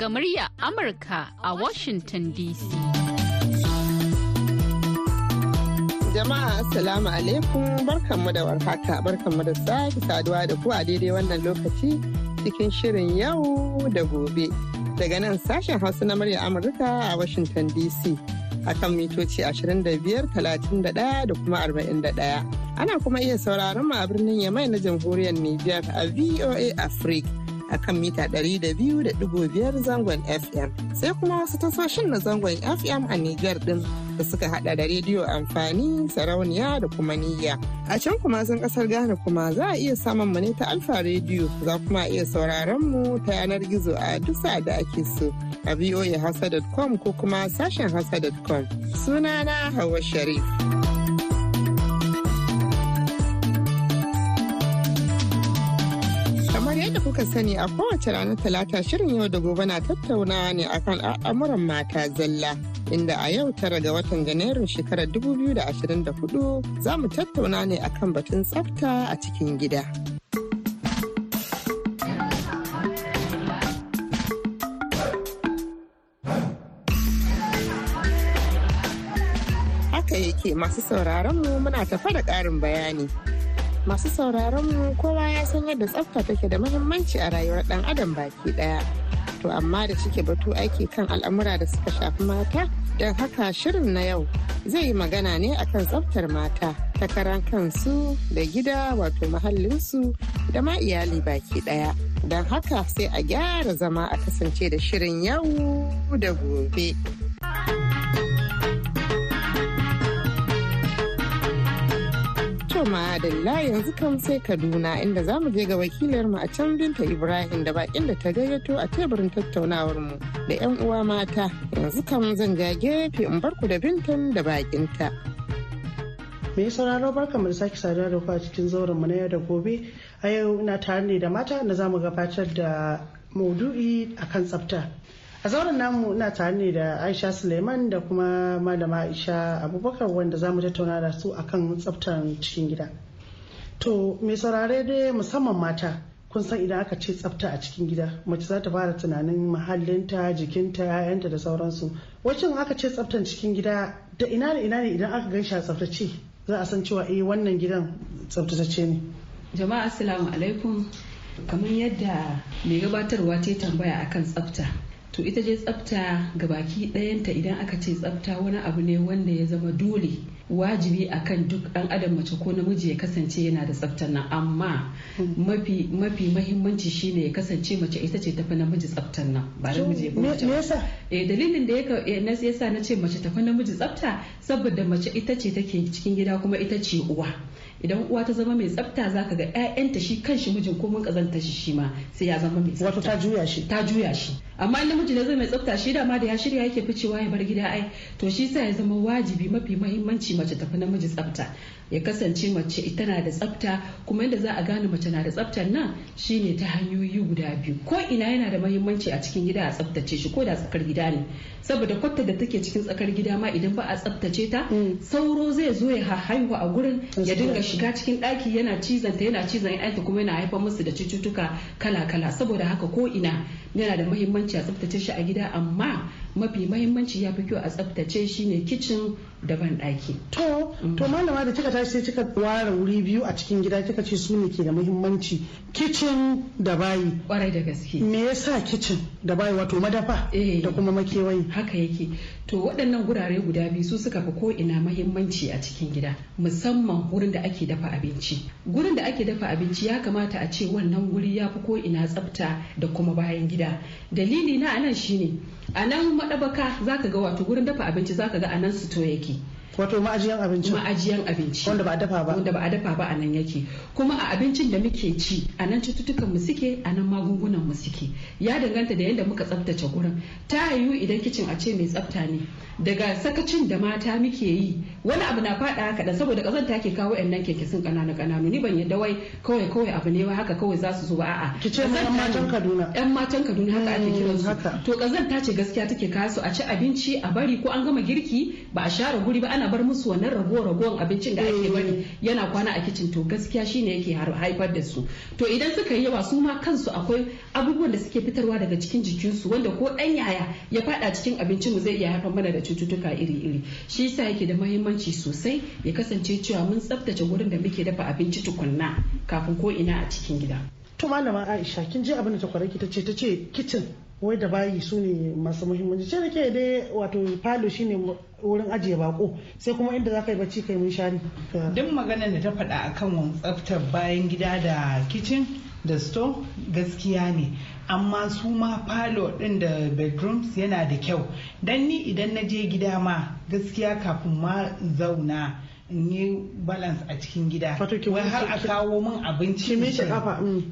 Daga murya Amurka a Washington DC. Jama'a Assalamu alaikum barkanmu da warhaka barkanmu da sake saduwa da ku a daidai wannan lokaci cikin shirin yau da gobe. Daga nan sashen Hausa na murya Amurka a Washington DC. akan mitoci 25, 31 da kuma 41. Ana kuma iya sauraron mu a birnin Yamai na jamhuriyar Nijar a VOA Africa a kan mita 200.5 zangon FM. Sai kuma wasu tasoshin na zangon FM a Nijar din da suka hada da rediyo amfani, sarauniya da kuma niyya. A can kuma sun ƙasar Ghana kuma za a iya samun mu ne ta Alfa rediyo za kuma iya sauraron mu ta yanar gizo a duk da ake so. a voahausa.com ko kuma sashen hausa.com. Sunana Hauwa Sharif. Kuka sani a kowace ranar talata shirin yau da gobe na tattaunawa ne akan al'amuran mata zalla. Inda a yau tara ga watan Janairun shekarar 2024 za mu tattauna ne akan batun tsafta a cikin gida. yake masu sauraron mu muna tafa da ƙarin bayani. Masu sauraron mu kowa ya san yadda tsafta take da muhimmanci a rayuwar ɗan adam baki ɗaya. To amma da cike batu aiki kan al'amura da suka shafi mata, don haka shirin na yau zai yi magana ne akan tsaftar mata ta karan kansu da gida wato mahallinsu da ma iyali baki ɗaya. Don haka sai a gyara zama a kasance da shirin yau da gobe. To madalla yanzu kan sai Kaduna inda za mu je ga wakilarmu a can Binta Ibrahim da bakin da ta gayyato a teburin tattaunawar mu da 'yan uwa mata yanzu kan zan ja gefe in barku da Bintan da bakinta. Me sauraro barkamu da sake saduwa da ku a cikin zauren mu na yau da gobe a yau ina tare ne da mata na za mu gabatar da maudu'i akan tsafta. A zauren namu ina tare ne da aisha suleiman da kuma malama aisha abubakar wanda za mu tattauna da su akan tsaftar cikin gida. To mai saurare dai musamman mata kun san idan aka ce tsafta a cikin gida mace za ta fara tunanin mahallinta jikinta yayanta da sauransu. Wacin aka ce tsaftar cikin gida da ina da ina ne idan aka gan shi a tsaftace za a san cewa eh wannan gidan tsaftatacce ne. Jama'a assalamu alaikum. Kamar yadda mai gabatarwa ta tambaya akan tsafta to ita je tsafta ga baki ɗayanta idan aka ce tsafta wani abu ne wanda ya zama dole wajibi akan duk ɗan adam mace ko namiji ya kasance yana da tsaftar nan. Amma mafi mafi mahimmanci shine ya kasance mace ita ce tafi namiji tsaftar nan ba namiji ya mace eh dalilin da ya yasa na ce mace tafi namiji tsafta saboda mace ita ce take cikin gida kuma ita ce uwa. Idan uwa ta zama mai tsafta zaka ga ƴaƴanta shi kanshi mijin ko mun kazanta shi shi ma sai ya zama mai tsafta. Wato ta juya shi. Ta juya shi. Amma namiji ne zai mai tsafta shi da ma da ya shirya yake ficewa ya bar gida ai. To shi sa ya zama wajibi mafi mahimmanci mace tafi namiji tsafta. Ya kasance mace ita na da tsafta kuma yadda za a gane mace na da tsaftar nan shine ta hanyoyi guda biyu. Ko ina yana da mahimmanci a cikin gida a tsaftace shi ko da tsakar gida ne. Saboda kwatta da take cikin tsakar gida ma idan ba a tsaftace ta sauro zai zo ya haihu a gurin ya dinga shiga cikin ɗaki yana cizon ta yana cizon ƴaƴanta kuma yana haifar musu da cututtuka kala-kala. Saboda haka ko ina yana da mahimmanci a tsaftace shi a gida amma mafi mahimmanci ya fi kyau a tsaftace shi ne kicin da ban ɗaki. To, to malama da kika tashi sai kika ware wuri biyu a cikin gida kika ce su ne ke da muhimmanci kicin da bayi. Kwarai da gaske. Me yasa kicin da bayi wato madafa da kuma makewayi? Haka yake. To waɗannan gurare guda biyu su suka fi ko ina mahimmanci a cikin gida musamman wurin da ake dafa abinci. Gurin da ake dafa abinci ya kamata a ce wannan guri ya fi ko ina tsafta da kuma bayan gida. Dalili na a nan shine a nan maɗabaka zaka ga wato gurin dafa abinci zaka ga a nan sito yake. Wato ma'ajiyan abinci. Ma'ajiyan abinci. Wanda ba a dafa ba. Wanda ba a dafa ba a nan yake. Kuma a abincin da muke ci a nan cututtukan mu suke a nan magungunan mu suke. Ya danganta da yadda muka tsaftace gurin. Ta yiwu idan kicin a ce mai tsafta ne. Daga sakacin da mata muke yi wani abu na faɗa haka da saboda kazanta ke kawo yan nan kekesin kananu kananu ni ban yadda wai kawai kawai abu ne haka kawai za su zo ba. A'a. Ki ce yan matan Kaduna. Yan matan Kaduna haka ake kiran su to kazanta ce gaskiya take kawo su a ci abinci a bari ko an gama girki ba a share guri ba ana bar musu wannan rago ragon abincin da ake bari yana kwana a kicin to gaskiya shine yake haifar da su. To idan suka yi yawa su ma kansu akwai abubuwan da suke fitarwa daga cikin jikinsu wanda ko dan yaya ya fada cikin abincin mu zai iya haifar mana da cututtuka iri-iri. Shi yasa yake da mahimmanci sosai ya kasance cewa mun tsaftace wurin da muke dafa abinci tukunna kafin ko ina a cikin gida. To malama Aisha kin ji abin da ta kwaraki ta ce? Ta ce kitchen wai da bayi su ne masu muhimmanci. Ce nake dai wato falo shine wurin ajiye bako sai kuma inda za ka yi bacci kai mun shari duk maganar da ta faɗa akan tsaftar bayan gida da kitchen da store gaskiya ne. Amma su ma falo ɗin da bedrooms yana da kyau. Dan ni idan na je gida ma gaskiya kafin ma zauna in yi balance a cikin gida. Wai har a kawo min abinci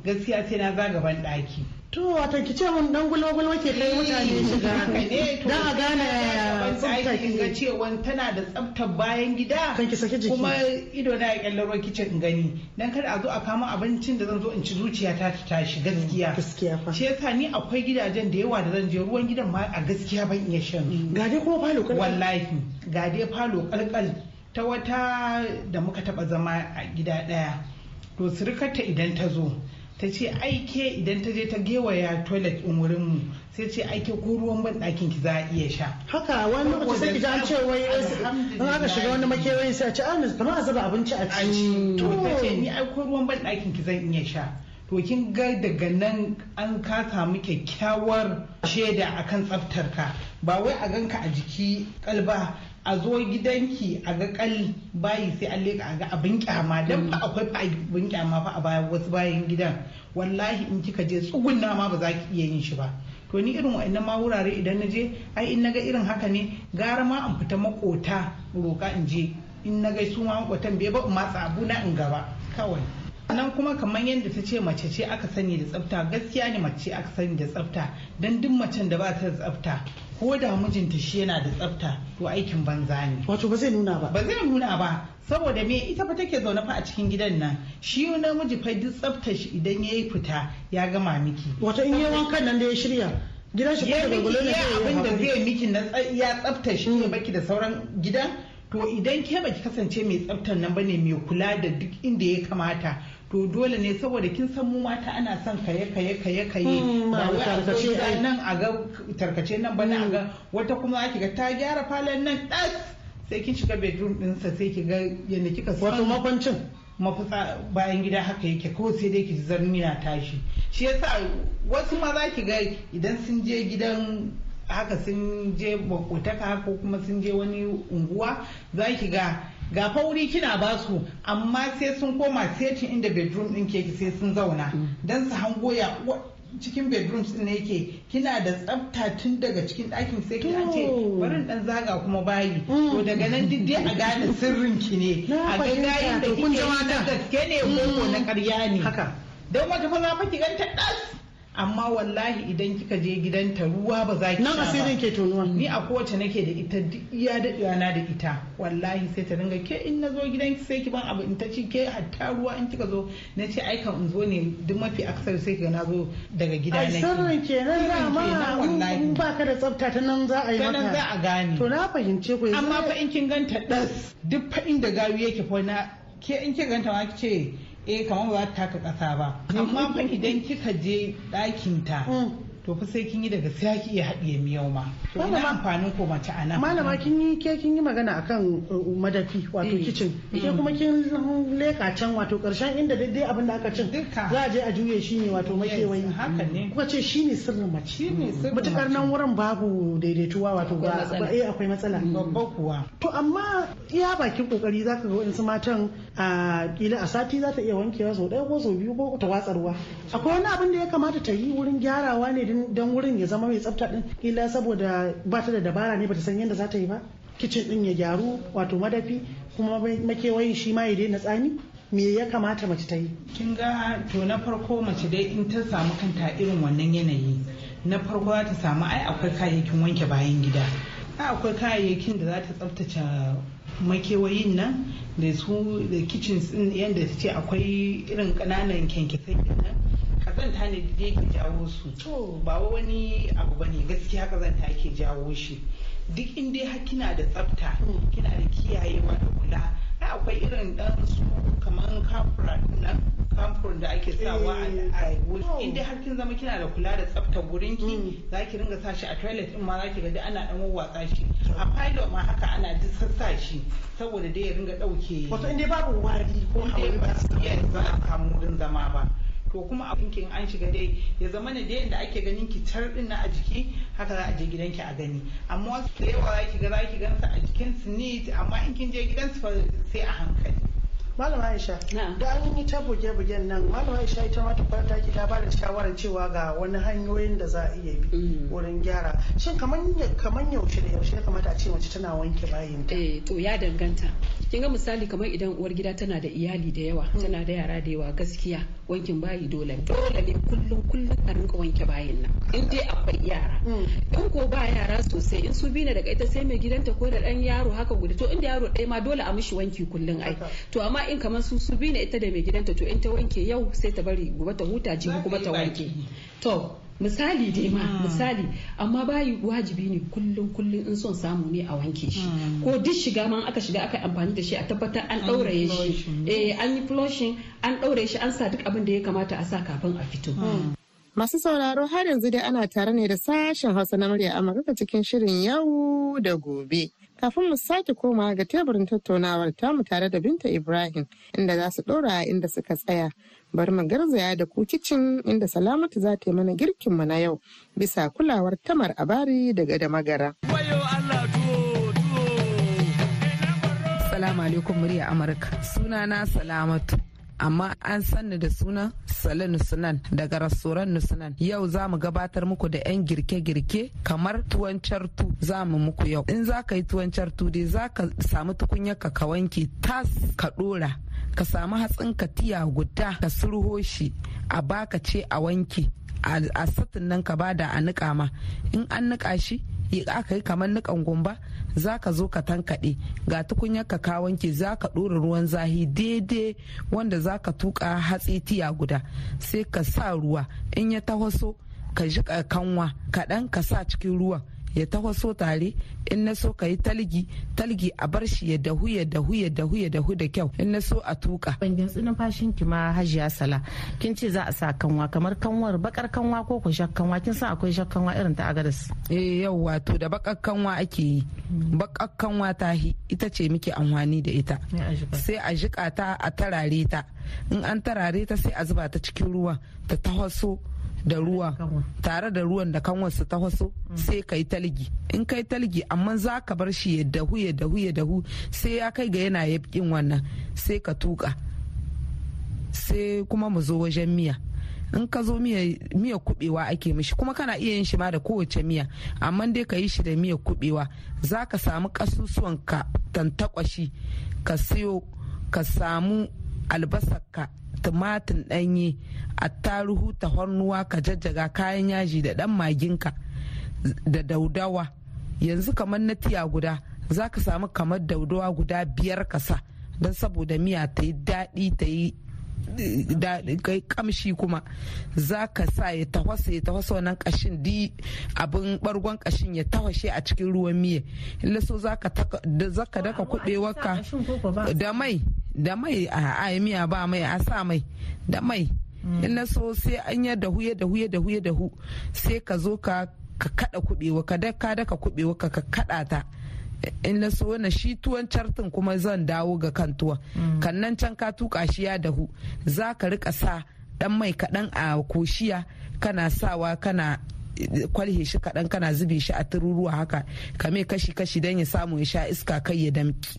gaskiya sai na zagaban ɗaki To wata ki ce mun dan gulma ke kai mutane shiga. Dan a gane tsafta ki ga cewa tana da tsaftar bayan gida. Kan ki saki jiki. Kuma ido na ya kyallaro kicin in gani. Dan kada a zo a kama abincin da zan zo in ci zuciya ta ta tashi gaskiya. Gaskiya fa. Shi yasa ni akwai gidajen da yawa da zan je ruwan gidan ma a gaskiya ban iya shan. Ga dai kuma falo kalkal. Wallahi ga dai falo kalkal ta wata da muka taba zama a gida ɗaya. To surukarta idan ta zo ta ce aike idan ta je ta gewaya toilet in wurin mu sai ce aike ko ruwan ban ɗakin ki za a iya sha. Haka wani lokaci sai ki an ce wai in aka shiga wani makewayi sai a ce an kamar a zuba abinci a ci. to ta ce ni ai ko ruwan ban ɗakin ki zan iya sha. To kin ga daga nan an ka samu kyakkyawar shaida akan tsaftar ka. Ba wai a ganka a jiki kalba a zo gidanki a ga kal bayi sai an leka a ga abin kyama dan fa akwai abin kyama fa a bayan wasu bayan gidan. Wallahi in kika je tsugunna ma ba za ki iya yin shi ba. To ni irin wa'annan ma wurare idan na je ai in na ga irin haka ne gara ma an fita makota roka in je. In na ga su ma makotan bai ba in matsa abuna in gaba. Kawai. Nan kuma kamar yadda ta ce mace ce aka sani da tsafta gaskiya ne mace aka sani da tsafta. Don duk macen da ba ta da tsafta ko da mijinta shi yana da tsafta to aikin banza ne. Wato ba zai nuna ba. Ba zai nuna ba saboda me? Ita fa take zaune fa a cikin gidan nan. Shi namiji fa duk tsaftar shi idan yayi fita ya gama miki. Wato in yi wankan nan da ya shirya gidan shi ya kuma da gulo ne zai abin da zai miki na ya tsaftar shi ne baki da sauran gidan. To idan ke baki kasance mai tsaftar nan ba ne mai kula da duk inda ya kamata to dole ne saboda kin san mu mata ana son kaye kaye kaye kaye. Hmm, ba wai a nan a ga tarkace nan ba ne a ga wata kuma ake ga ta gyara falon nan das sai kin shiga bedroom ɗinsa sai ki ga yadda kika san wato makwancin. mafitsa bayan gida haka yake. Ko sai dai ki ji zarni na tashi. Shi yasa wasu ma za ki ga idan sun je gidan haka sun je bakotaka ko kuma sun je wani unguwa za ki ga ga fauri kina ba su amma sai sun koma setin inda bedroom ɗin ke sai sun zauna. Don su hango ya cikin bedrooms ɗin yake kina da tsafta tun daga cikin ɗakin sai kina ce barin dan zaga kuma bayi. Mm. to daga nan duk dai a gane sirrin ki ne. A ga gayin da kike na mata. gaske ne ko na ƙarya ne? Haka. Don wata fa za fa ki ganta ɗas. Amma wallahi idan kika je gidanta ruwa ba za ki nan sha asirin ba ke tonuwa. Ni a kowace nake da ita duk iya daɗewa na da ita. Wallahi sai ta dinga ke in na zo gidanki sai ki ban abu in ta ci ke hatta ruwa in kika zo. Na ce ai kan in zo ne duk mafi aksar sai ki na zo daga gida ai nake. sirrin kenan dama wallahi. in ba ka da tsafta ta nan za a yi nan za maka a gane. To na fahimce ku amma fa in kin ganta das duk fa inda gawi yake fa na ke in kin ganta ma ce eh kamar ba za ta taka kasa ba amma fa idan kika je ɗakin ta Mm. To fa sai kin yi daga sai ki iya haɗiye miyau ma. To ina amfanin ko mace a nan? Malama kin yi ke kin yi magana akan uh, madafi wato Eh. kitchen ke kuma kin leka can wato ƙarshen inda daidai abin da aka cin. Za a je a juye shi ne wato makewayi. haka ne. kuka ce shi ne sirrin mace. Mutukar nan wurin babu daidaituwa wato ba eh akwai matsala. Babba kuwa. To amma iya bakin ƙoƙari zaka ga waɗansu matan a kila a sati za ta iya wankewa sau ɗaya ko sau biyu ko ta watsa ruwa akwai wani abin da ya kamata ta yi wurin gyarawa ne din- don wurin ya zama mai tsafta din. Kila saboda ba ta da dabara ne ba ta san yadda za ta yi ba. Kicin din ya gyaru wato madafi kuma makewayin shi ma ya daina tsami. Me ya kamata mace ta yi? Kin ga to na farko mace dai in ta samu kanta irin wannan yanayi na farko za ta samu ai akwai kayayyakin wanke bayan gida. Ai akwai kayayyakin da za ta tsaftace makewayin nan da su da din yadda ta ce akwai irin ƙananan kyankyasai nan kazanta ne da yake jawo su. To ba wani abu ba ne. Gaskiya kazanta yake jawo shi. Duk inda har kina da tsafta kina da kiyayewa da kula ai akwai irin dan su kaman kafura nan kamfur da ake sawa a wuri inda har kin zama kina da kula da tsaftar wurin ki za ki ringa sa shi a toilet din ma za ki ga ana dan wawwatsa shi. A pilot ma haka ana duk sassa shi saboda dai ya ringa ɗauke wato inda babu wari ko hawaii ba su iya za a samu wurin zama ba. To kuma abin kin an shiga dai ya zama ne dai da ake ganin ki tar din na a jiki haka za a je gidanki a gani. Amma wasu da yawa za ki ga za ki gansa a jikin su neat amma in kin je gidansu fa sai a hankali. Malama aisha da an yi ta buge-bugen nan malama aisha ita ma ta kwanta ki ta ba da shawarar cewa ga wani hanyoyin da za a iya bi wurin gyara. Shin kaman kaman yaushe da yaushe ya kamata a ce mace tana wanke bayin ta eh to ya danganta. Kin ga misali kamar idan uwar gida tana da iyali da yawa tana da yara da yawa gaskiya wankin bayi dole. Dole ne kullum kullum a rinka wanke bayin nan. In dai akwai yara. In ko ba yara sosai in su bi na daga ita sai mai gidanta ko da dan yaro haka guda. To inda yaro ɗaya ma dole a mishi wanki kullum ai. To amma in kamar su su bi na ita da mai gidanta to in ta wanke yau sai ta bari gobe ta huta jibi kuma ta wanke. To misali dai ma misali. Amma bayi wajibi ne kullum kullum in son samu ne a wanke shi. Ko duk shiga ma aka shiga aka amfani da shi a tabbatar an ɗauraye shi. eh an yi flushing an ɗauraye shi an sa duk abin da ya kamata a sa kafin a fito. Masu sauraro har yanzu dai ana tare ne da sashen Hausa na murya Amurka cikin shirin yau da gobe. Kafin mu sake koma ga teburin tattaunawar tamu tare da Binta Ibrahim inda za su ɗora inda suka tsaya. Bari mu garzaya da ku kicin inda Salamatu za ta yi mana girkin mu na yau bisa kulawar tamar abari daga da magara. Salamu alaikum murya Amurka. Sunana Salamatu. Amma an sanni da sunan Sale Nusunan daga rastoran Nusunan. Yau za mu gabatar muku da 'yan girke-girke kamar tuwon cartu za mu muku yau. In za ka yi tuwon cartu dai za ka samu tukunyar ka wanke tas ka dora. Ka samu hatsin ka tiya guda ka surho shi a baka ce a wanke. A satin nan ka ba da a niƙa ma. In an niƙa shi aka yi kamar nikan gumba za ka zo ka tankaɗe. Ga tukunyar ka ka wanke za ka ɗora ruwan zahi daidai wanda za ka tuƙa hatsi tiya guda. Sai ka sa ruwa. In ya tahoso ka jiƙa kanwa kaɗan ka sa cikin ruwan. Ya tahoso tare in na so ka yi talgi talgi a bar shi ya dahu ya dahu ya dahu ya dahu da kyau. In na so a tuka ban gintsi numfashin ki ma hajiya sala. Kin ce za a sa kanwa kamar kanwar bakar kanwa ko ku kanwa? Kin san akwai kanwa irin ta agadas? Eh yau wato da bakar kanwa ake yi. Bakar kanwa ta hi ita ce muke amfani da ita. Sai a jika ta. A tarare ta. In an tarare ta sai a zuba ta cikin ruwa ta tahoso da ruwa. Tare da ruwan da kanwarsa ta waso sai ka yi talgi. In ka yi talgi amma za ka bar shi ya dahu ya dahu ya dahu sai ya kai ga yana yabkin wannan sai ka tuka sai kuma mu zo wajen miya. In ka zo miya kubewa ake mishi kuma kana iya yin shi ma da kowace miya amma dai ka yi shi da miya kubewa za ka samu kasusuwan ka tantakwashi ka siyo ka samu albasarka tumatin ɗanye attaruhu tahornuwa ka jajjaga kayan yaji da ɗan maginka da daudawa. Yanzu kamar na tiya guda za ka samu kamar daudawa guda biyar ka sa don saboda miya ta yi daɗi ta yi kai kamshi kuma. Za ka sa ya tawasa ya tawasa wannan kashin di abin bargon kashin ya tawashe a cikin ruwan miya. Illa so za ka daka kubewarka da mai. Da mai a miya ba mai a sa mai da mai. Illa so sai an ya dahu ya dahu ya dahu ya dahu. Sai ka zo ka ka kada kubewa ka daka daka kubewa ka ka kada ta. In na so na shi tuwon cartin kuma zan dawo ga kan tuwon. Kan nan can ka tuka shi ya dahu. Za ka riƙa sa dan mai kaɗan a koshiya kana sawa kana kwalhe shi kaɗan kana zube shi a tururuwa haka kame kashi kashi don ya samu ya sha iska kai ya damki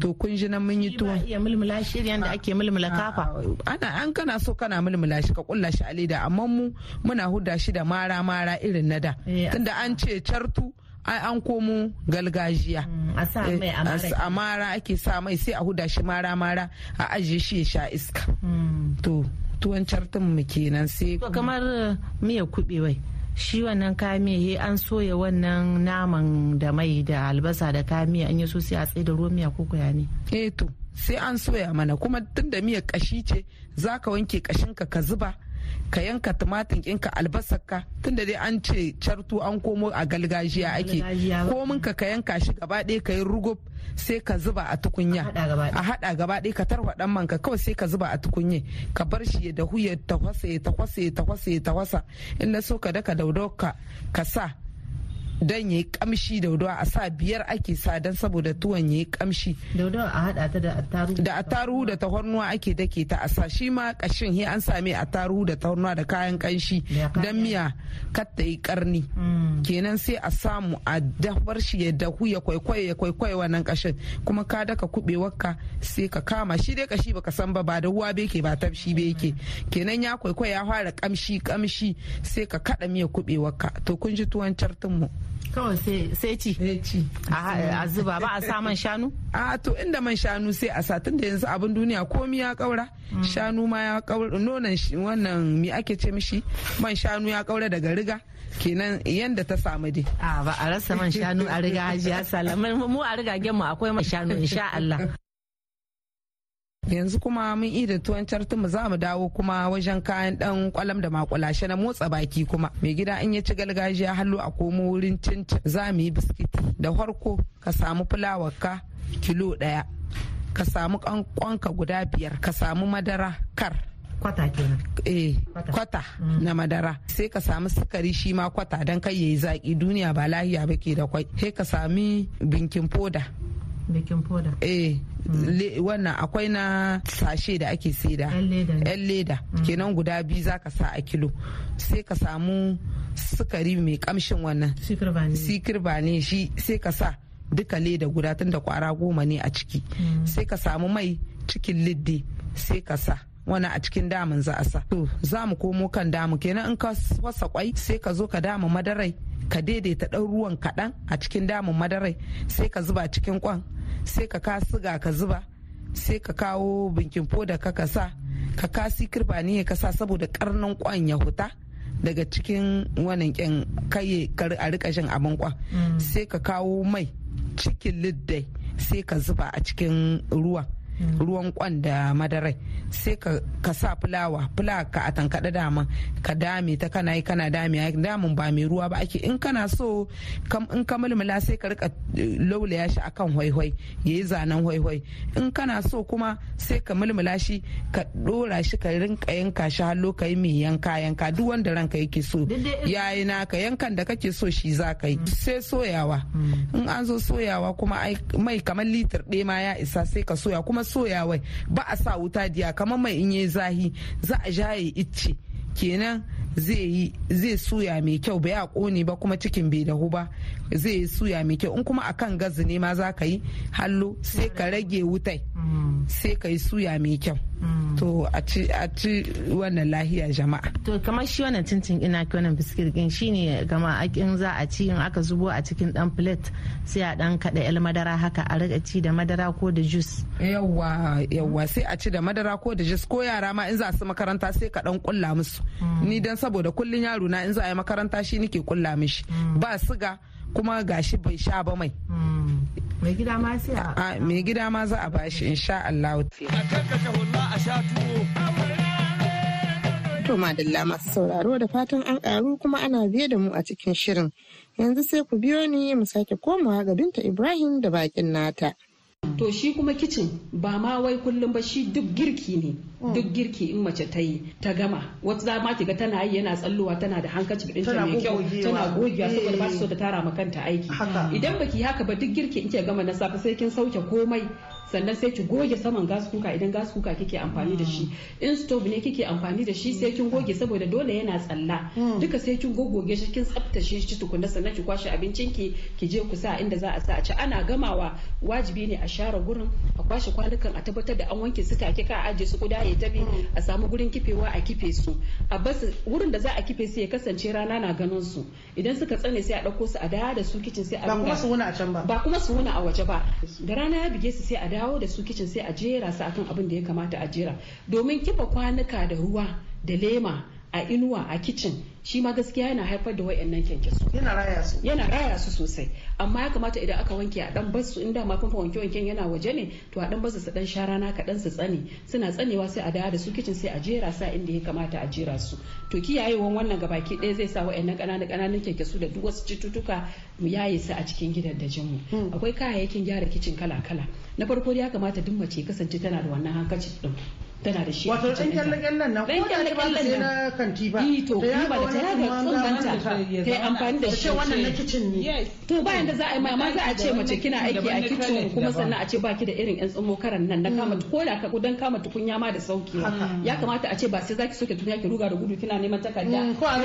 to kun ji nan mun yi tuwon iya mulmula shi yadda ake mulmula kafa. ana an kana so kana mulmula shi ka kulla shi a leda amma mu muna huda shi da mara mara irin na da. Tunda an ce cartu ai an komo galgajiya a sa mai a mara ake sa mai sai a huda shi mara mara a ajiye shi ya sha iska. To tuwon cartin mu kenan sai kamar miya kuɓewai. Shi wannan kamiya an soya wannan naman da mai da albasa da kamiya an yi so sai a tsaye da ruwan miya ko kuya ne? Eh to sai an soya mana. Kuma tun da miyar kashi ce za ka wanke kashinka ka zuba ka yanka tumatin ɗinka albasar ka tunda dai an ce cartu an komo a galgajiya ake. komin ka ka yanka shi gaba ɗaya ka yi rugub sai ka zuba a tukunya. A haɗa gaba ɗaya. Ka tarwa ɗan manka kawai sai ka zuba a tukunya ka bar shi ya dahu ya tafasa ya tafasa ya tafasa ya tafasa. In na so ka daka daudau ka ka sa. Don ya yi kamshi daudawa a sa biyar ake sa don saboda tuwon ya yi kamshi. Daudawa a hada ta da attaruhu da attaruhu da tahornuwa ake dake ta a sa. Shi ma kashin he an same attaruhu da tahornuwa da kayan kanshi don miya kar ta yi karni kenan sai a samu a dafar shi ya dahu ya kwaikwayo ya kwaikwayo wannan kashin kuma ka daka kubewarka sai ka kama. Shi dai kashi baka san ba ba da ruwa beke ba tafshi beke kenan ya kwaikwayo ya fara kamshi kamshi sai ka kada miya kubewarka to kun ji tuwon cartin mu. Kawai sai ci. A zuba ba a sa man shanu? A to inda man shanu sai a satin da yanzu abin duniya komi ya kaura shanu ma ya kaura nonon wannan mi ake ce mishi? Man shanu ya kaura daga riga kenan yanda ta samu dai. A ba a rasa man shanu a riga hajiya salaman mu a rigagen mu akwai man shanu insha Allah. Yanzu kuma mun ida tuwon mu za mu dawo kuma wajen kayan dan kwalam da makulashe na motsa baki kuma. Mai gida in ya ci gargajiya hallo a komo wurin cincin za mu yi biskiti da farko ka samu fulawar ka kilo ɗaya ka samu kankwanka guda biyar. Ka samu madara kar. Kwata kenan. Eh kwata. na madara. Sai ka samu sukari shi ma kwata don kai yayi zaki duniya ba lahiya ba ke da kwai. Sai ka sami binkin foda. Baking powder eh wannan akwai na sashe da ake saida. Yan leda kenan guda biyu za ka sa a kilo. Sai ka samu sukari mai kamshin wannan. Sikir ba ne shi sai ka sa duka leda guda tun da kwara goma ne a ciki. Sai ka samu mai cikin liddi sai ka sa. Wani a cikin damun za a sa. To za mu komo kan damu. Kenan in ka wasa kwai sai ka zo ka dama madarai ka daidaita ɗan ruwan kaɗan a cikin damun madarai sai ka zuba cikin kwan sai ka ka siga ka zuba sai ka kawo binkin foda ka ka sa ka kasi kirba ne ka sa saboda karnin kwan ya huta daga cikin wannan kyan kai a riƙa shan abin kwan. Sai ka kawo mai cikin liddai sai ka zuba a cikin ruwan. Ruwan kwan da madarai. Sai ka sa fulawa fulawa ka a tankaɗe dama ka dame ta kana yi kana dame damun ba mai ruwa ba ake. In kana so in ka mulmula sai ka riƙa laulaya shi akan hwaihwai ya yi zanen hwaihwai in kana so kuma sai ka mulmula shi ka ɗora shi ka rinka yanka shi hallo ka yi mai yanka yanka. Duk wanda ranka yake so yayi naka yankan da kake so shi za ka yi. Sai soyawa. In an zo soyawa kuma mai kamar litir ɗaya ma ya isa sai ka soya. Kuma soyawa ba a sa wuta diya kamar mai in yi zahi za a jaye icce. Kenan zai yi zai suya mai kyau bai a ƙone ba kuma cikin bai dahu ba zai yi suya mai kyau. In kuma akan gazi ne ma za ka yi hallo sai ka rage wutai sai ka yi suya mai kyau. To a ci wannan lahiya jama'a. To kamar shi wannan cincin ina ki wannan biskit din shine gama in za a ci in aka zubo a cikin dan plate sai a dan kada el madara haka a riƙa ci da madara ko da juice. Yawwa yawwa sai a ci da madara ko da juice ko yara ma in za su makaranta sai ka dan kulla musu. Ni dan saboda kullun yaro na in za a yi makaranta shi nake kulla mishi. Ba siga kuma gashi bai sha ba mai. Mai gida ma sai a mai gida ma za a bashi insha Allah To madalla masu sauraro da fatan an karu kuma ana biye da mu a cikin shirin. Yanzu sai ku biyo ni mu sake komawa ga Binta Ibrahim da bakin nata. To shi kuma kicin ba ma wai kullum ba shi duk girki ne. Duk girki in mace ta yi ta gama. Wata za ma ga tana yi yana tsallowa tana da hankaci ɗinta mai kyau tana gogewa saboda ba so ta tara ma kanta aiki. Idan baki haka ba duk girki in ke gama na safe sai kin sauke komai. Sannan sai ki goge saman gas kuka idan gas kuka kike amfani da shi. In stove ne kike amfani da shi sai kin goge saboda dole yana tsalla. Duka sai kin gogoge shi kin tsaftace shi tukunna sannan ki kwashe abincin ki ki je ku sa inda za a sa a ci. Ana gamawa wajibi ne a share gurin a kwashe kwanukan a tabbatar da an wanke su take ka aje su kuda ya tabi a samu gurin kifewa a kife su. A ba su wurin da za a kife su ya kasance rana na ganin su. Idan suka tsane sai a ɗauko su a dawo da su kicin sai a ba kuma su wuna a can ba. Ba kuma su wuna a waje ba. Da rana ya bige su sai a dawo da su kicin sai a jera su akan abin da ya kamata a jera. Domin kifa kwanuka da ruwa da lema a inuwa a kicin shi ma gaskiya yana haifar da wayannan kyankyaso. Yana raya su. Yana raya su sosai. Amma ya kamata idan aka wanke a dan ba su inda ma fanfa wanke wanken yana waje ne to a dan ba su su dan sha rana kaɗan su tsane. Suna tsanewa sai a dawo da su kicin sai a jera sa inda ya kamata a jera su. To kiyayewan wannan gabaki ɗaya zai sa wayannan ƙananan ƙananan kyankyaso da duk wasu cututtuka mu yaye su a cikin gidajen mu. Akwai kayayyakin gyara kicin kala kala na farko ya kamata duk mace kasance tana da wannan hankacin din tana da shi a wato kitchen ɗan ɗinta. kyallen nan ko da ba sai na kanti ba. Yi to kuma ga da ta yaga da ta yi amfani da shi. wannan na kicin ne. To bayan da za a yi ma za a ce mace kina aiki a toilet kuma sannan a ce baki da irin yan tsumo karan nan na kama ko da ka dan kama tukunya ma da sauƙi. Ya kamata a ce ba sai zaki soke tukunya ki ruga da gudu kina neman takarda. Mm, ko a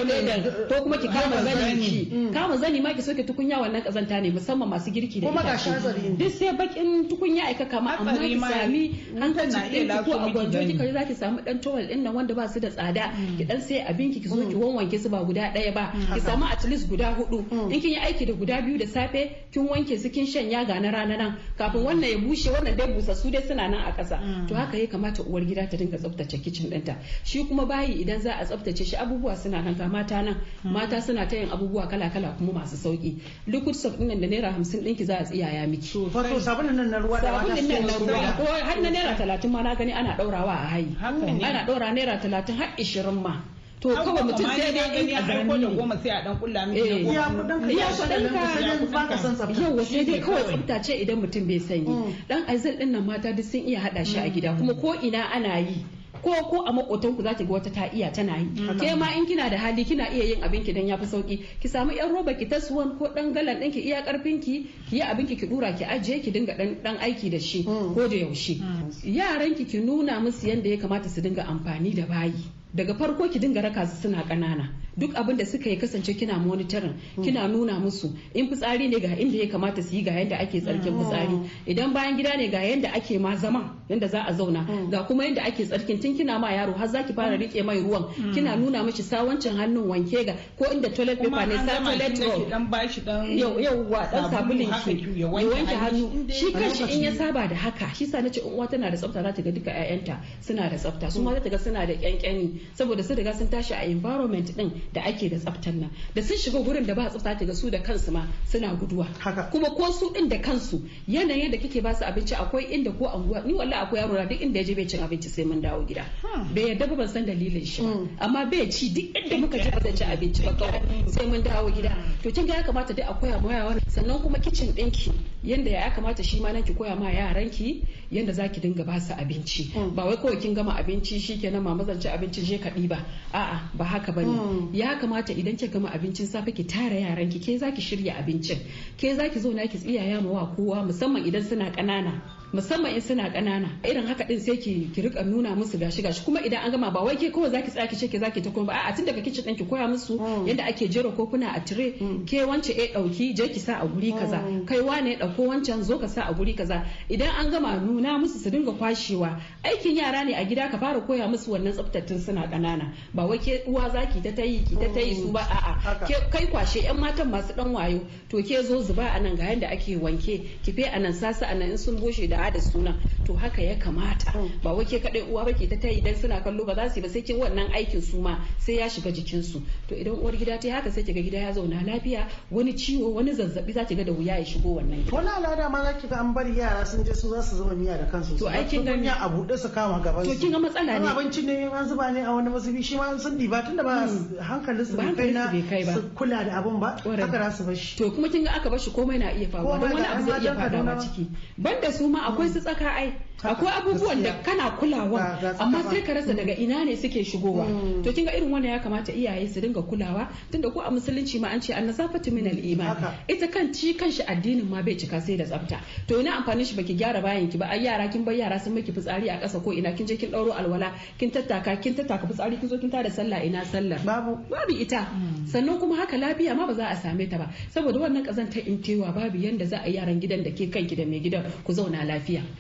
ko kuma ki kama zani ki. Kama zani ma ki soke tukunya wannan kazanta ne musamman masu girki da Kuma ga itace. shazari ne. duk sai bakin tukunya aika kama amma ki sami hankali ɗinki ko a gwanjo zani. kika za ki samu dan towel ɗin nan wanda ba su da tsada ki dan sai abinki ki zo ki wanwanke su ba guda ɗaya ba. Ki samu at least guda huɗu in kin yi aiki da guda biyu da safe kin wanke su kin shanya ga na rana nan. Kafin wannan ya bushe wannan dai busassu dai suna nan a ƙasa. To haka ya kamata uwar gida ta dinga tsaftace kicin ɗinta. Shi kuma bayi idan za a tsaftace shi abubuwa suna nan ga mata nan. Mata suna ta yin abubuwa kala kala kuma masu sauƙi liquid soap ɗin nan da naira hamsin ɗinki za a tsiyaya miki. Wato sabulun nan na ruwa da wata sabulin nan na ruwa. ko har na naira talatin ma na gani ana ɗaurawa a hayi ana ɗaura naira talatin har ishirin ma. To kawai mutum sai dai in a da goma sai a dan kulla miki Eh. goma. kuɗin ya kuɗin ka. san tsafta yau sai dai kawai kawai. tsafta ce idan mutum bai sanyi. Dan aizal ɗin nan mata duk sun iya hada shi a gida kuma ko ina ana yi. Ko ko a makotan ku zaki ga wata ta iya tana yi. Ke ma. in kina da hali kina iya yin abin ki dan yafi sauƙi ki samu yan roba ki ta suwan ko dan galan ɗinki iya ƙarfin ki ki yi abin ki ki dura ki ajiye ki dinga dan dan aiki da shi ko da yaushe. Yaran ki ki nuna musu yanda ya kamata su dinga amfani da bayi. Daga farko ki dinga raka su suna ƙanana. Duk abin da suka yi kasance kina monitorin kina nuna musu in fitsari ne ga inda ya kamata su yi ga yanda ake tsarkin fitsari. Idan bayan gida ne ga yanda ake ma zama yanda za a zauna. Ga kuma yanda ake tsarkin tun kina ma yaro har zaki fara riƙe mai ruwan kina nuna mishi sawancin hannun wanke ga ko inda toilet paper ne sa toilet roll. dan bashi dan yau yauwa dan sabulin ki ya wanke hannu. shi. Kanshi in ya saba da haka shi sa nace uwa tana da tsafta za ta ga duka ƴaƴanta suna da tsafta. Su ma za ta ga suna da kyankyani saboda sun riga sun tashi a environment din da ake da tsaftan nan. Da sun shiga gurin da ba tsafta ta ga su da kansu ma suna guduwa. Kuma ko su din da kansu yanayin da kike ba su abinci akwai inda ko anguwa ni wallahi akwai yaro na duk inda ya je bai cin abinci sai mun dawo gida. Bai yadda ba ban san dalilin shi ba. Amma bai ci duk inda muka je ba ci abinci ba kawai sai mun dawo gida. To kin ga ya kamata dai a koya ma sannan kuma kicin ɗinki yanda ya kamata shi ma nan ki koya ma yaranki yanda zaki dinga ba su abinci ba wai kawai kin gama abinci shikenan mama zan ci abinci je ka ɗiba. A'a ba haka ba ne. Ya kamata idan ki gama abincin safe ki tara yaranki ke zaki shirya abincin. Ke zaki zo na ki tsiyaya ma wa kowa musamman idan suna ƙanana. Musamman in suna ƙanana. Irin haka din sai ki ki riƙa nuna musu gashi gashi. Kuma idan an gama ba wai ke kawai zaki tsaya ki ce ke zaki ta kuma ba. A'a tun daga kicin ɗin ki koya musu yadda ake jera kofuna a tire. Ke wance eh ɗauki je ki sa a guri kaza. Kai wane ya ɗauko wancan zo ka sa a guri kaza. Idan an gama nuna musu su dinga kwashewa. Aikin yara ne a gida ka fara koya musu wannan tsaftattun suna ƙanana. Ba wai ke uwa zaki ta tayi ki ta tayi su ba. A'a ke kai kwashe yan matan masu dan wayo. To ke zo zuba a nan ga yanda ake wanke. Kife a nan sasa a nan in sun bushe da da suna. To haka ya kamata. Ba wai ke kadai uwa bake ta tayi dan suna kallo ba za su yi ba sai kin wannan aikin su ma sai ya shiga jikin su to idan uwar gida ta haka sai kiga gida ya zauna lafiya wani ciwo wani zazzaɓi za ki ga da wuya ya shigo wannan wani al'ada ma za ki ga an bari yara sun je su za su zuba miya da kansu To, su ai bar kin gani- a buɗe su kama gaban to su kin ga matsala ne. Abinci ne an zuba ne a wani mazubi shi ma sun diba tunda ba hankalin su Ba bai kai na ba. su kula da abun ba haka za su bar shi. To kuma kin ga aka bashi komai na iya faruwa don wani abu zai iya Kaduna. ciki. Banda su ma akwai su tsaka ai akwai abubuwan da kana kulawa amma sai ka rasa daga ina ne suke shigowa. Mm. to kin ga irin wannan ya kamata iyaye su dinga kulawa tunda ko a musulunci ma an ce annasafatu min al-iman ita kan ci kanshi addinin ma bai cika sai da tsafta. To ina amfanin shi baki gyara bayan ki ba ai yara kin bar yara sun miki fitsari a ƙasa ko ina kin je kin dauro alwala kin tattaka kin tattaka fitsari kin zo kin tada sallah ina sallar? Babu. Babu ita. Sannan kuma haka lafiya ma ba za a same ta ba. Saboda wannan kazantar intewa babu yanda za a yaran gidan da ke kanki da mai gidan ku zauna lafiya.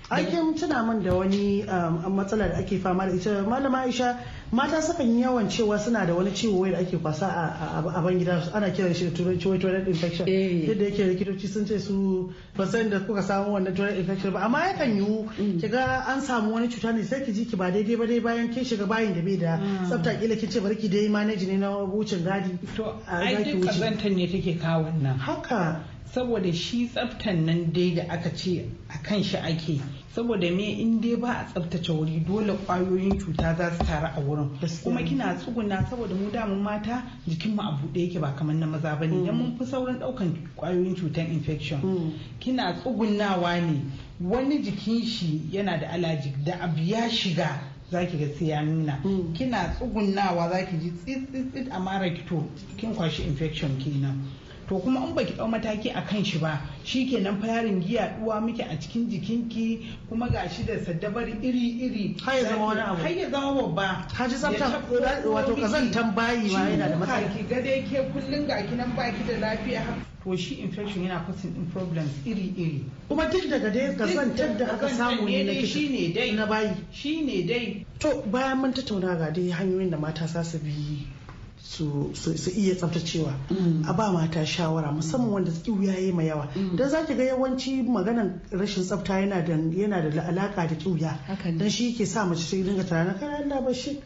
Aikin kin tuna min da wani um, matsala da ake fama da ita. Malama Aisha mata sukan yi yawan cewa suna da wani ciwo wai da ake kwasa a ban gida. Ana kiran shi da turanci wai toilet infection. Eh. yadda yake likitoci sun ce su ba san da kuka samu wannan toilet infection ba. Amma yakan yiwu kiga an samu wani cuta ne sai ki ji ki ba daidai ba dai bayan kin shiga bayin da bai da tsafta. Kila kin ce bari ki dai manage ne na wucin gadi. To ai duk kazantar ne take kawo wannan. Haka. Saboda shi tsaftan nan dai da aka ce a kan shi ake saboda me? In dai ba a tsaftace wuri dole ƙwayoyin cuta za su taru a wurin. Kuma kina tsuguna saboda mu damun mata jikinmu a buɗe yake ba kamar na maza ba ne. Dan mun fi saurin ɗaukan ƙwayoyin cutan infection Mm. kina tsugunawa ne. Wani jikin shi yana da allergic da abu ya shiga zaki ga sai ya nuna. Mm. kina tsugunawa zaki ji tsit tsit a mara kito kin kwashi infection kenan. To kuma in baki ɗau mataki a kan shi ba shikenan fa yarin giya duwa miki a cikin jikinki kuma gashi da saddabar iri iri Har ya zama wani abu. har ya zama babba. Ka ji tsafta, wato kazantan bayi ma yana da matsala. ki ga dai ke kullun ga ki nan baki da lafiya? To shi infection yana causing din problems iri iri kuma duk daga dai kazantar da aka samu ne na shi ne dai. na bayi. Shi ne dai. To bayan mun tattauna ga dai hanyoyin da mata za su bi. Su iya tsaftacewa. A ba mata shawara musamman wanda kiwuya ma yawa. Dan zaki ga yawanci maganan rashin tsafta yana da yana da alaka da kiwuya dan shi yake sa mace ta dinga tunanin kai Allah ba shi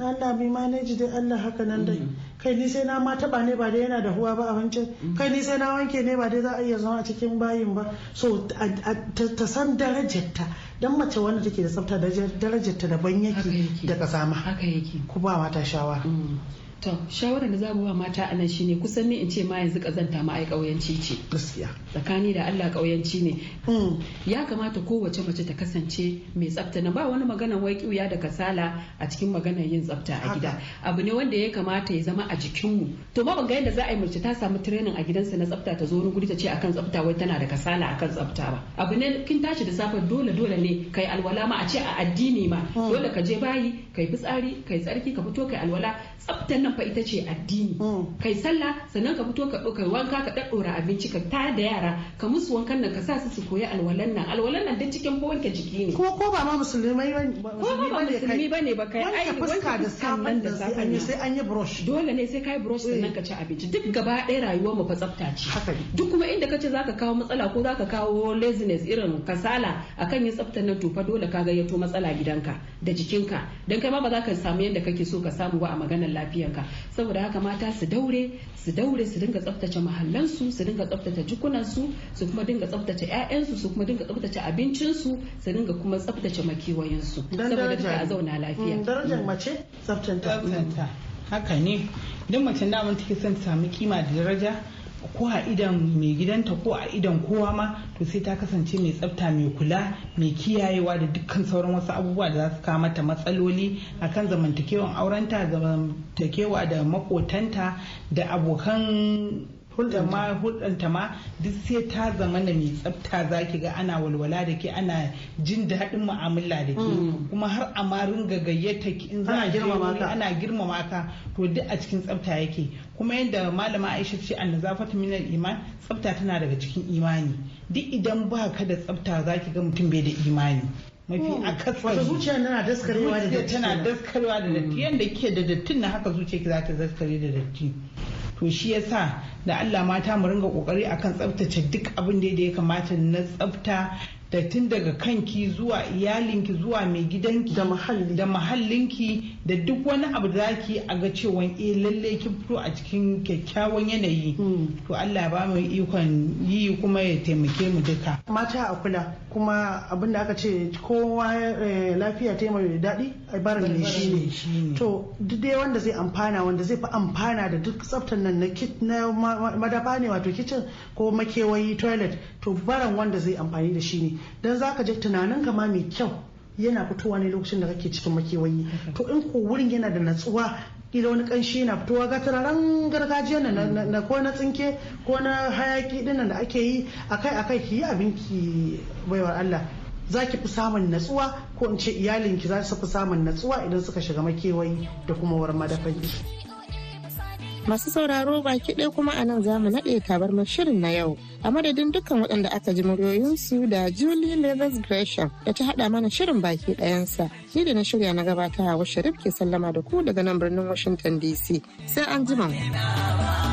Allah bi manage dai Allah haka nan dai. Kai ni sai na ma taba ne ba dai yana da huwa ba abincin kai ni sai na wanke ne ba dai za a iya zama a cikin bayin ba. So a- a- ta ta san darajarta. Dan mace wanda take da tsafta darajar- darajarta daban yake. da kasama haka yake. Ku ba mata shawara. To shawarar da za mu ba mata a nan shine kusan ne in ce ma yanzu kazanta ma ai kauyanci ce. Gaskiya. Tsakani da Allah kauyanci ne. Mm. ya kamata kowace mace ta kasance mai tsafta. Na ba wani maganan wai kiuya da kasala a cikin maganar yin tsafta a gida. Abu ne wanda ya kamata ya zama a jikinmu. To ma ban ga yadda za a yi mace ta samu training a gidansa na tsafta ta zo wani guri ta ce akan tsafta wai tana da kasala akan tsafta ba. Abu ne kin tashi da safe dole dole ne kai alwala ma a ce a addini ma. Dole ka je bayi kai fitsari kai tsarki ka fito kai alwala. Tsaftan nan fa ita ce addini. Mm. kai sallah sannan ka fito ka ɗauka wanka ka ɗaɗɗora abinci ka tayar da yara ka musu wankan nan ka sa su su koyi alwalan nan. Alwalan nan duk cikin fa wanke jiki ne. Kuma ko ba ma musulmai ba ko ba musulmi ba ne ba kai ai wanke fuska da safen da yi nan. sai an yi brush. Dole ne sai kai brush sannan ka ci abinci. Duk gaba ɗaya rayuwar mu fa tsafta ce. Ne. Duk kuma inda kace zaka kawo matsala ko zaka kawo laziness irin kasala akan yin tsaftar nan to fa dole ka gayyato matsala gidanka da jikinka. Dan kai ma ba za ka samu yadda kake so ka samu ba a maganar lafiyarka saboda haka mata su daure su daure su dinga tsaftace mahallansu su dinga tsaftace jikunansu su kuma dinga tsaftace 'ya'yansu su kuma dinga tsaftace abincinsu su dinga kuma tsaftace makewayensu. Saboda daraja duka a ne. zauna lafiya. Mm, darajar mace tsaftanta haka ne. Duk mace daman take son ta samu kima da daraja ko a idan mai gidanta ko a idan kowa ma to sai ta kasance mai tsafta mai kula mai kiyayewa da dukkan sauran wasu abubuwa da za su kawo mata matsaloli akan zamantakewan aurenta zamantakewa da makotanta da abokan hulɗar ma hulɗanta ma duk sai ta zama na mai tsafta za ki ga ana walwala da ke ana jin daɗin mu'amala da ke. Kuma har a ma ringa gayyata ki in za a girmama ka. ana girmama ka to duk a cikin tsafta yake. Kuma yadda malama Aisha ce an nazafatu minal iman tsafta tana daga cikin imani. Duk idan ba ka da tsafta za ki ga mutum bai da imani. Mafi akasari. Wato zuciya na daskarewa da datti tana kenan. daskarewa da datti. Yadda ke da dattin na haka zuciya ki za ta daskare da datti. To shi yasa da Allah mata mu ringa ƙoƙari akan tsaftace duk abin da ya kamata na tsafta da tun daga kanki zuwa iyalinki zuwa mai gidanki da mahallinki da duk wani abu da zaki a ga cewa eh lalle kin fito a cikin kyakkyawan yanayi. Mm. to Allah ya ba mu ikon yi kuma ya taimake mu duka. Mata a kula kuma abin da aka ce kowa eh, lafiya ta mai daɗi a barin mai shi ne. ne. To duk dai wanda zai amfana wanda zai fi amfana da duk tsaftar nan na na ma- ma- madafa ne wato kitchen ko makewayi toilet to baran wanda zai amfani da shi ne. Dan zaka je tunanin ka ma mai kyau. Yana fitowa ne lokacin da kake cikin makewayi. To in ko wurin yana da natsuwa kila wani kanshi yana fitowa ga turaren gargajiya na, na, na ko na tsinke ko na hayaki ɗin nan da ake yi akai akai ki yi abinki baiwar Allah. Za ki fi samun natsuwa ko in ce iyalinki za su fi samun natsuwa idan suka shiga makewayi da kuma wurin madafai Masu sauraro baki ɗaya kuma a nan za mu naɗe tabarmar shirin na yau. A madadin dukkan waɗanda aka ji muryoyinsu da Julie Leathers Gresham da ta haɗa mana shirin baki ɗayansa. Ni da na shirya na gabata Hawa Sharif ke sallama da ku daga nan birnin Washington DC. Sai an jima.